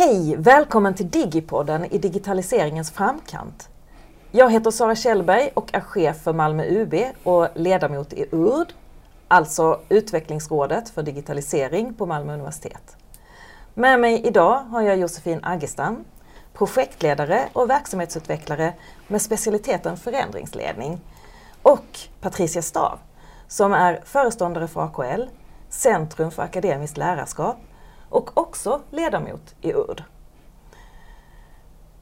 Hej! Välkommen till Digipodden i digitaliseringens framkant. Jag heter Sara Kjellberg och är chef för Malmö UB och ledamot i URD, alltså Utvecklingsrådet för digitalisering på Malmö universitet. Med mig idag har jag Josefin Aggestam, projektledare och verksamhetsutvecklare med specialiteten förändringsledning och Patricia Stav som är föreståndare för AKL, Centrum för akademiskt lärarskap och också ledamot i URD.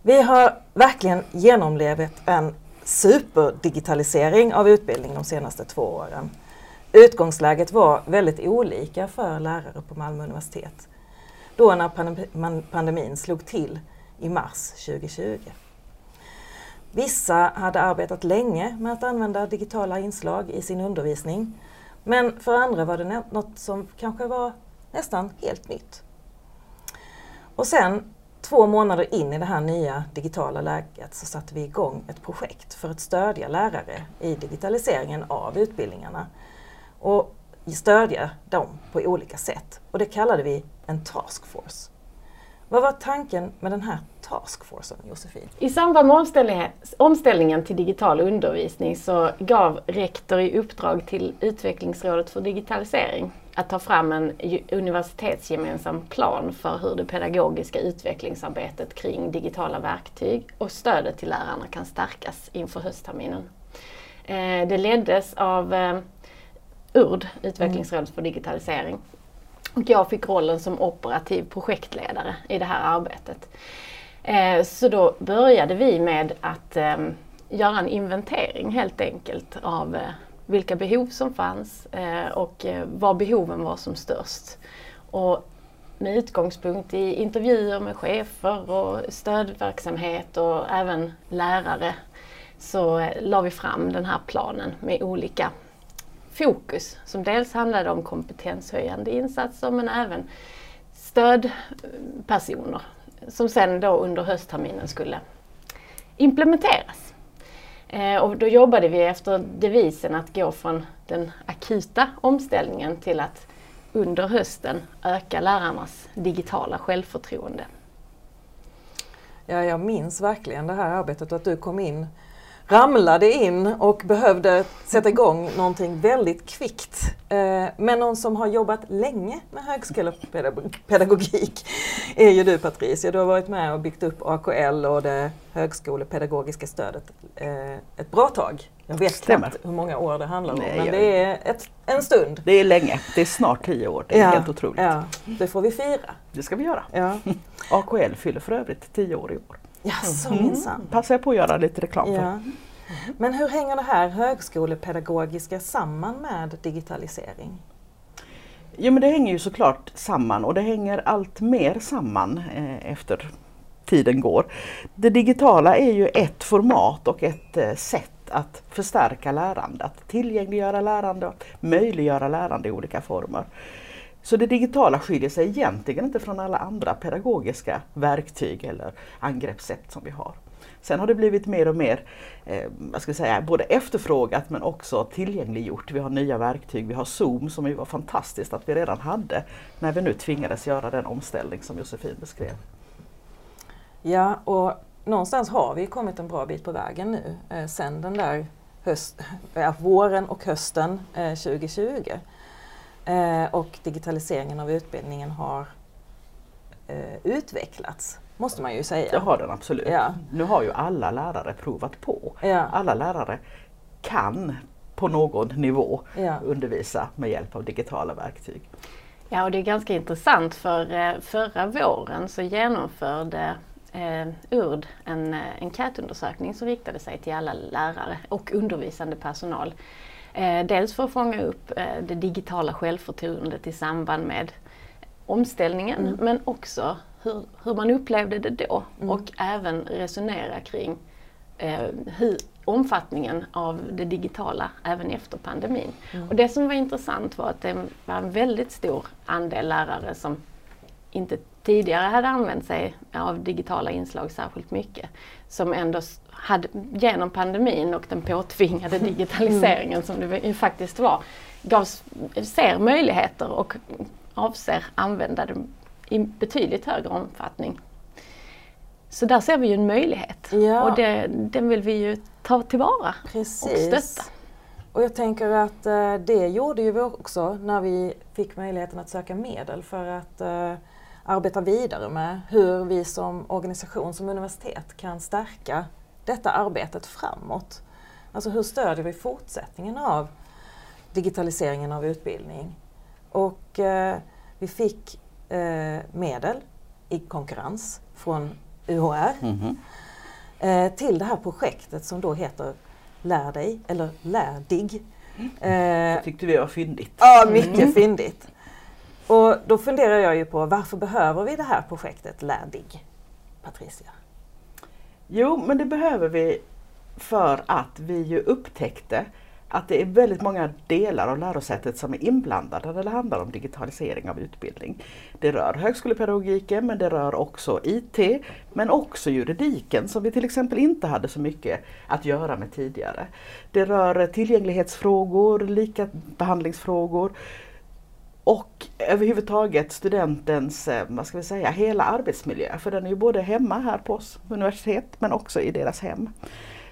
Vi har verkligen genomlevt en superdigitalisering av utbildning de senaste två åren. Utgångsläget var väldigt olika för lärare på Malmö universitet. Då när pandemin slog till i mars 2020. Vissa hade arbetat länge med att använda digitala inslag i sin undervisning. Men för andra var det något som kanske var nästan helt nytt. Och sen två månader in i det här nya digitala läget så satte vi igång ett projekt för att stödja lärare i digitaliseringen av utbildningarna och stödja dem på olika sätt. Och det kallade vi en taskforce. Vad var tanken med den här taskforcen, Josefin? I samband med omställningen till digital undervisning så gav rektor i uppdrag till Utvecklingsrådet för digitalisering att ta fram en universitetsgemensam plan för hur det pedagogiska utvecklingsarbetet kring digitala verktyg och stödet till lärarna kan stärkas inför höstterminen. Eh, det leddes av eh, URD, Utvecklingsrådet för digitalisering. Och jag fick rollen som operativ projektledare i det här arbetet. Eh, så då började vi med att göra en inventering helt enkelt av vilka behov som fanns eh, och eh, var behoven var som störst. Och med utgångspunkt i intervjuer med chefer och stödverksamhet och även lärare så eh, la vi fram den här planen med olika fokus som dels handlade om kompetenshöjande insatser men även stödpersoner som sen då under höstterminen skulle implementeras. Eh, och då jobbade vi efter devisen att gå från den akuta omställningen till att under hösten öka lärarnas digitala självförtroende. Ja, jag minns verkligen det här arbetet och att du kom in ramlade in och behövde sätta igång någonting väldigt kvickt. Eh, men någon som har jobbat länge med högskolepedagogik är ju du Patricia. Du har varit med och byggt upp AKL och det högskolepedagogiska stödet eh, ett bra tag. Jag vet Stämmer. knappt hur många år det handlar om, Nej, men det är ett, en stund. Det är länge, det är snart tio år. Det är ja, helt otroligt. Ja, det får vi fira. Det ska vi göra. Ja. AKL fyller för övrigt tio år i år. Jaså mm. minsann. Passar jag på att göra lite reklam för. Ja. Men hur hänger det här högskolepedagogiska samman med digitalisering? Jo men det hänger ju såklart samman och det hänger allt mer samman eh, efter tiden går. Det digitala är ju ett format och ett eh, sätt att förstärka lärande, att tillgängliggöra lärande och möjliggöra lärande i olika former. Så det digitala skiljer sig egentligen inte från alla andra pedagogiska verktyg eller angreppssätt som vi har. Sen har det blivit mer och mer eh, vad ska jag säga, både efterfrågat men också tillgängliggjort. Vi har nya verktyg, vi har Zoom som ju var fantastiskt att vi redan hade när vi nu tvingades göra den omställning som Josefin beskrev. Ja, och någonstans har vi kommit en bra bit på vägen nu eh, sen den där höst, äh, våren och hösten eh, 2020. Eh, och digitaliseringen av utbildningen har eh, utvecklats måste man ju säga. Det har den absolut. Ja. Nu har ju alla lärare provat på. Ja. Alla lärare kan på någon nivå ja. undervisa med hjälp av digitala verktyg. Ja och det är ganska intressant för eh, förra våren så genomförde eh, URD en eh, enkätundersökning som riktade sig till alla lärare och undervisande personal. Eh, dels för att fånga upp eh, det digitala självförtroendet i samband med omställningen mm. men också hur, hur man upplevde det då mm. och även resonera kring eh, hur, omfattningen av det digitala även efter pandemin. Mm. Och det som var intressant var att det var en väldigt stor andel lärare som inte tidigare hade använt sig av digitala inslag särskilt mycket. Som ändå hade, genom pandemin och den påtvingade digitaliseringen mm. som det faktiskt var, gavs, ser möjligheter och avser använda det i betydligt högre omfattning Så där ser vi ju en möjlighet Ja. och det, den vill vi ju ta tillvara och Precis. stötta. Och jag tänker att eh, det gjorde ju vi också när vi fick möjligheten att söka medel för att eh, arbeta vidare med hur vi som organisation, som universitet kan stärka detta arbetet framåt. Alltså hur stödjer vi fortsättningen av digitaliseringen av utbildning? Och eh, vi fick eh, medel i konkurrens från UHR Mhm. eh, till det här projektet som då heter Lär dig, eller Lärdig. Eh, Det tyckte vi var fyndigt. ja, mycket fyndigt. Och då funderar jag ju på varför behöver vi det här projektet Lärdig? Patricia? Jo, men det behöver vi för att vi ju upptäckte att det är väldigt många delar av lärosätet som är inblandade när det handlar om digitalisering av utbildning. Det rör högskolepedagogiken men det rör också IT men också juridiken som vi till exempel inte hade så mycket att göra med tidigare. Det rör tillgänglighetsfrågor, likabehandlingsfrågor och överhuvudtaget studentens, eh, vad ska vi säga, hela arbetsmiljö. För den är ju både hemma här på oss universitet men också i deras hem.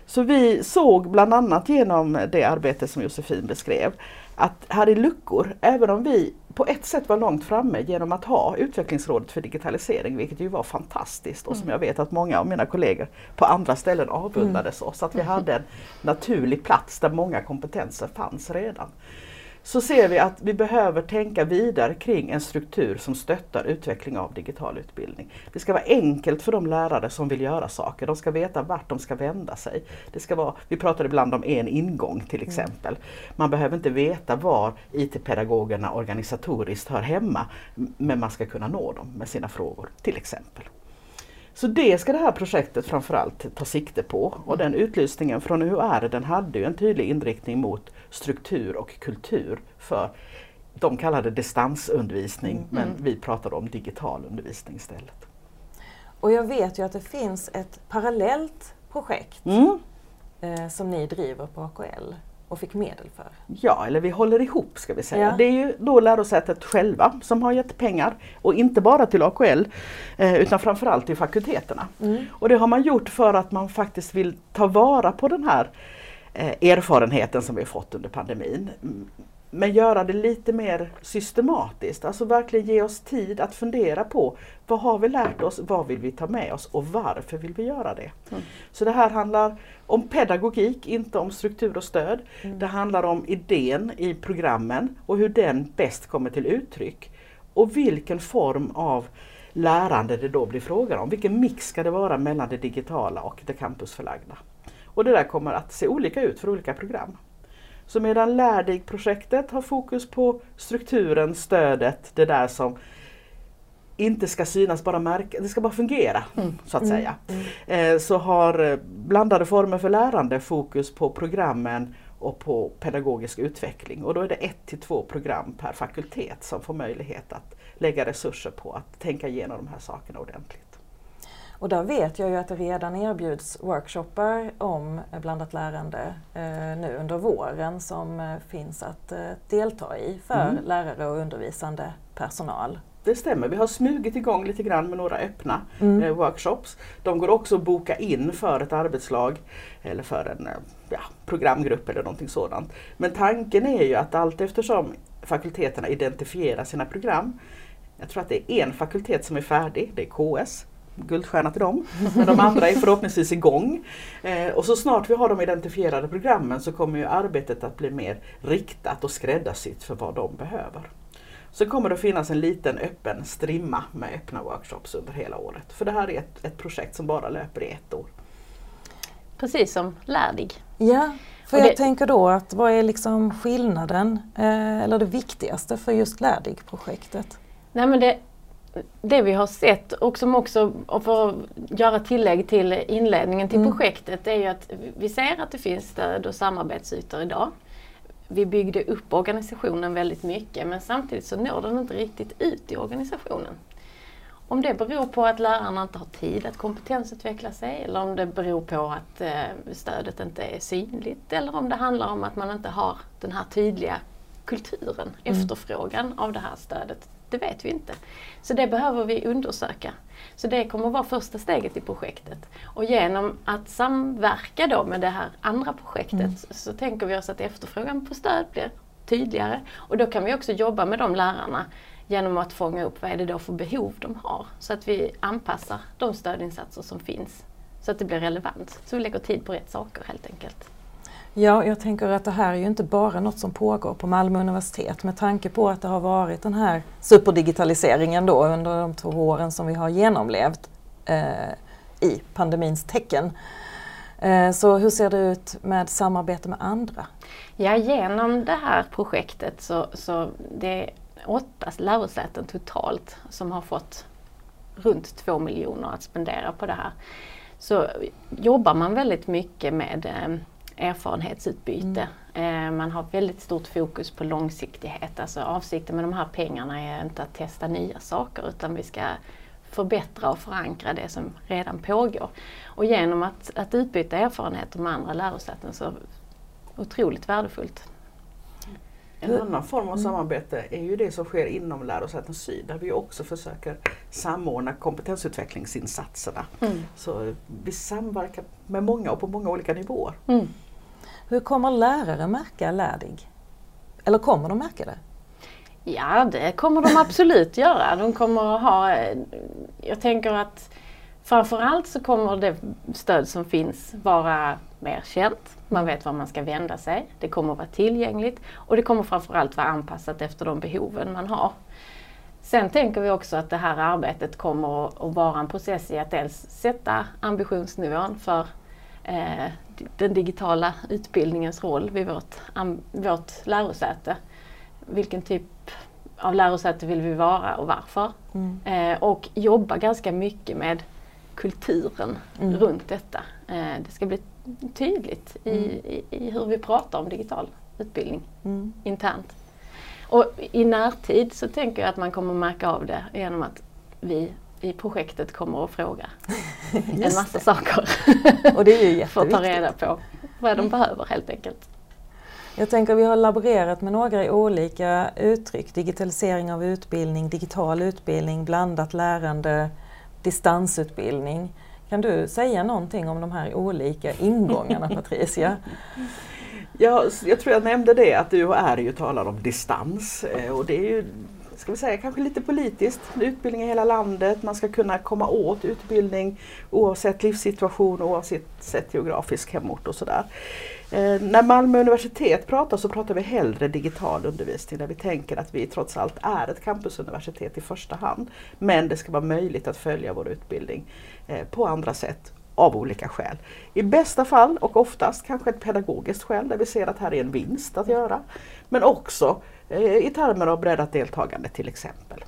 Så vi såg bland annat genom det arbete som Josefin beskrev att här är luckor, även om vi på ett sätt var långt framme genom att ha Utvecklingsrådet för digitalisering, vilket ju var fantastiskt och som jag vet att många av mina kollegor på andra ställen avundades oss, att vi hade en naturlig plats där många kompetenser fanns redan så ser vi att vi behöver tänka vidare kring en struktur som stöttar utveckling av digital utbildning. Det ska vara enkelt för de lärare som vill göra saker. De ska veta vart de ska vända sig. Det ska vara, vi pratar ibland om en ingång till exempel. Man behöver inte veta var IT-pedagogerna organisatoriskt hör hemma men man ska kunna nå dem med sina frågor till exempel. Så det ska det här projektet framförallt ta sikte på. Och den utlysningen från UHR den hade ju en tydlig inriktning mot struktur och kultur för de kallade distansundervisning. Men vi pratade om digital undervisning istället. Och jag vet ju att det finns ett parallellt projekt Mm. eh, som ni driver på AKL och fick medel för. Ja, eller vi håller ihop ska vi säga. Ja. Det är ju då lärosätet själva som har gett pengar och inte bara till AKL eh, utan framförallt till fakulteterna. Mm. Och det har man gjort för att man faktiskt vill ta vara på den här eh, erfarenheten som vi har fått under pandemin. Mm, Men göra det lite mer systematiskt, alltså verkligen ge oss tid att fundera på vad har vi lärt oss, vad vill vi ta med oss och varför vill vi göra det. Så det här handlar om pedagogik, inte om struktur och stöd. Det handlar om idén i programmen och hur den bäst kommer till uttryck. Och vilken form av lärande det då blir frågan om. Vilken mix ska det vara mellan det digitala och det campusförlagda. Och det där kommer att se olika ut för olika program. Så medan Lärdig-projektet har fokus på strukturen, stödet, det där som inte ska synas, bara märka, det ska bara fungera så att säga. Eh, så har eh, blandade former för lärande fokus på programmen och på pedagogisk utveckling. Och då är det ett till två program per fakultet som får möjlighet att lägga resurser på att tänka igenom de här sakerna ordentligt. Och där vet jag ju att det redan erbjuds workshoppar om blandat lärande eh, nu under våren som eh, finns att eh, delta i för Mm. lärare och undervisande personal. Det stämmer, vi har smugit igång lite grann med några öppna Mm. workshops. De går också att boka in för ett arbetslag eller för en ja, programgrupp eller någonting sådant. Men tanken är ju att allt eftersom fakulteterna identifierar sina program, jag tror att det är en fakultet som är färdig, det är KS, guldstjärna till dem. Men de andra är förhoppningsvis igång. Eh, och så snart vi har de identifierade programmen så kommer ju arbetet att bli mer riktat och skräddarsytt för vad de behöver. Så kommer det att finnas en liten öppen strimma med öppna workshops under hela året. För det här är ett, ett projekt som bara löper i ett år. Precis som Lärdig. Ja, för Och jag det- tänker då att vad är liksom skillnaden eh, eller det viktigaste för just Lärdig-projektet? Nej, men det, det vi har sett och som också, och för att göra tillägg till inledningen till Mm. projektet, är ju att vi ser att det finns stöd och samarbetsytor idag. Vi byggde upp organisationen väldigt mycket men samtidigt så når den inte riktigt ut i organisationen. Om det beror på att lärarna inte har tid att kompetensutveckla sig eller om det beror på att eh, stödet inte är synligt eller om det handlar om att man inte har den här tydliga kulturen, efterfrågan av det här stödet. Det vet vi inte. Så det behöver vi undersöka. Så det kommer att vara första steget i projektet. Och genom att samverka då med det här andra projektet mm. så tänker vi oss att efterfrågan på stöd blir tydligare. Och då kan vi också jobba med de lärarna genom att fånga upp vad är det då för behov de har. Så att vi anpassar de stödinsatser som finns så att det blir relevant. Så vi lägger tid på rätt saker helt enkelt. Ja, jag tänker att det här är ju inte bara något som pågår på Malmö universitet med tanke på att det har varit den här superdigitaliseringen då under de två åren som vi har genomlevt eh, i pandemins tecken. Eh, så hur ser det ut med samarbete med andra? Ja, genom det här projektet så, så det är åtta lärosäten totalt som har fått runt två miljoner att spendera på det här. Så jobbar man väldigt mycket med eh, erfarenhetsutbyte. Mm. Eh, man har väldigt stort fokus på långsiktighet. Alltså avsikten med de här pengarna är inte att testa nya saker utan vi ska förbättra och förankra det som redan pågår. Och genom att, att utbyta erfarenheter med andra lärosäten så otroligt värdefullt. En annan form av mm. samarbete är ju det som sker inom Lärosäten Syd där vi också försöker samordna kompetensutvecklingsinsatserna. Mm. Så vi samverkar med många och på många olika nivåer. Mm. Hur kommer lärare märka Lärdig? Eller kommer de märka det? Ja, det kommer de absolut göra. De kommer att ha, jag tänker att framförallt så kommer det stöd som finns vara mer känt. Man vet var man ska vända sig. Det kommer att vara tillgängligt och det kommer framförallt vara anpassat efter de behoven man har. Sen tänker vi också att det här arbetet kommer att vara en process i att dels sätta ambitionsnivån för den digitala utbildningens roll vid vårt, vårt lärosäte. Vilken typ av lärosäte vill vi vara och varför? Mm. Eh, och jobba ganska mycket med kulturen mm. runt detta. Eh, det ska bli tydligt i, mm. i, i, hur vi pratar om digital utbildning mm. internt. Och i närtid så tänker jag att man kommer märka av det genom att vi i projektet kommer att fråga en massa saker. Och det är ju För att ta reda på vad de behöver helt enkelt. Jag tänker att vi har laborerat med några olika uttryck. Digitalisering av utbildning, digital utbildning, blandat lärande, distansutbildning. Kan du säga någonting om de här olika ingångarna Patricia? Ja, jag tror jag nämnde det att UHR ju talar om distans eh, och det är ju ska vi säga, kanske lite politiskt. Utbildning i hela landet, man ska kunna komma åt utbildning oavsett livssituation, oavsett geografisk hemort och sådär. Eh, när Malmö universitet pratar så pratar vi hellre digital undervisning där vi tänker att vi trots allt är ett campusuniversitet i första hand. Men det ska vara möjligt att följa vår utbildning eh, på andra sätt av olika skäl. I bästa fall och oftast kanske ett pedagogiskt skäl där vi ser att här är en vinst att göra. Men också eh, i termer av breddat deltagande till exempel.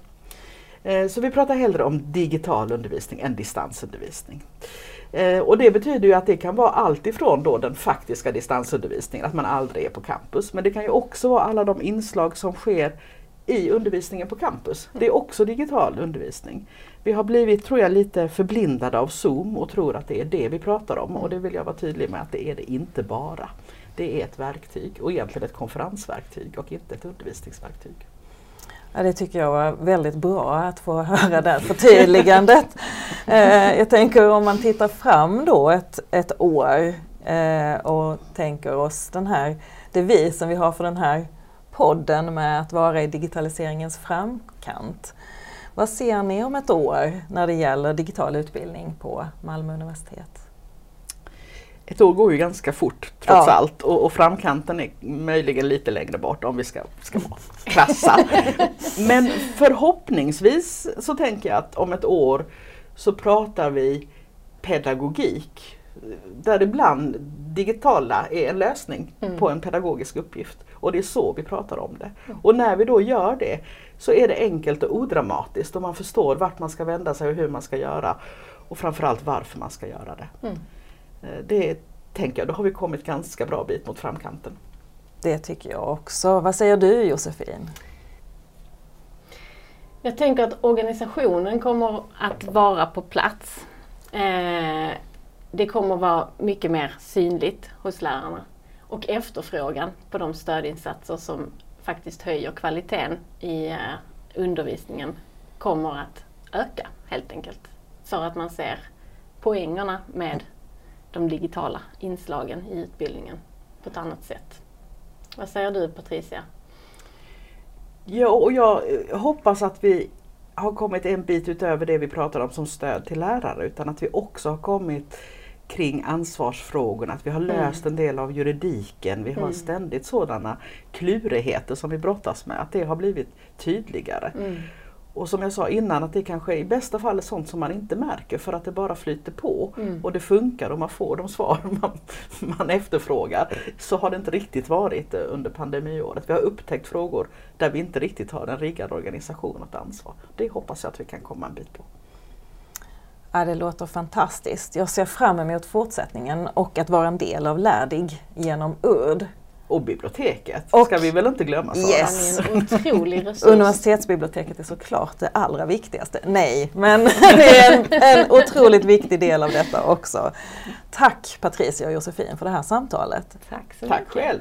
Eh, så vi pratar hellre om digital undervisning än distansundervisning. Eh, och det betyder ju att det kan vara allt ifrån då den faktiska distansundervisningen, att man aldrig är på campus. Men det kan ju också vara alla de inslag som sker i undervisningen på campus. Det är också digital undervisning. Vi har blivit, tror jag, lite förblindade av Zoom och tror att det är det vi pratar om och det vill jag vara tydlig med att det är det inte bara. Det är ett verktyg och egentligen ett konferensverktyg och inte ett undervisningsverktyg. Ja, det tycker jag var väldigt bra att få höra det förtydligandet. eh, jag tänker om man tittar fram då ett, ett år eh, och tänker oss den här devisen vi har för den här podden med att vara i digitaliseringens framkant. Vad ser ni om ett år när det gäller digital utbildning på Malmö universitet? Ett år går ju ganska fort trots ja. allt och, och, framkanten är möjligen lite längre bort om vi ska, ska vara krassa. Men förhoppningsvis så tänker jag att om ett år så pratar vi pedagogik där ibland digitala är en lösning mm. på en pedagogisk uppgift. Och det är så vi pratar om det. Mm. Och när vi då gör det så är det enkelt och odramatiskt och man förstår vart man ska vända sig och hur man ska göra. Och framförallt varför man ska göra det. Mm. Eh, det tänker jag, då har vi kommit ganska bra bit mot framkanten. Det tycker jag också. Vad säger du Josefin? Jag tänker att organisationen kommer att vara på plats. Eh, det kommer vara mycket mer synligt hos lärarna. Och efterfrågan på de stödinsatser som faktiskt höjer kvaliteten i eh, undervisningen kommer att öka helt enkelt. För att man ser poängerna med de digitala inslagen i utbildningen på ett annat sätt. Vad säger du Patricia? Ja, och jag eh, hoppas att vi har kommit en bit utöver det vi pratar om som stöd till lärare utan att vi också har kommit kring ansvarsfrågorna, att vi har löst en del av juridiken. Vi har Mm. ständigt sådana klurigheter som vi brottas med, att det har blivit tydligare. Mm. Och som jag sa innan att det kanske i bästa fall är sånt som man inte märker för att det bara flyter på Mm. och det funkar och man får de svar man, man efterfrågar. Så har det inte riktigt varit eh, under pandemiåret. Vi har upptäckt frågor där vi inte riktigt har en riggad organisation och ett ansvar. Det hoppas jag att vi kan komma en bit på. Ja, det låter fantastiskt. Jag ser fram emot fortsättningen och att vara en del av Lärdig genom URD. Och biblioteket Och- ska vi väl inte glömma Sara? Yes. Han är en otrolig resurs. Universitetsbiblioteket är såklart det allra viktigaste. Nej, men det är en, en otroligt viktig del av detta också. Tack Patricia och Josefin för det här samtalet. Tack så Tack mycket. själv!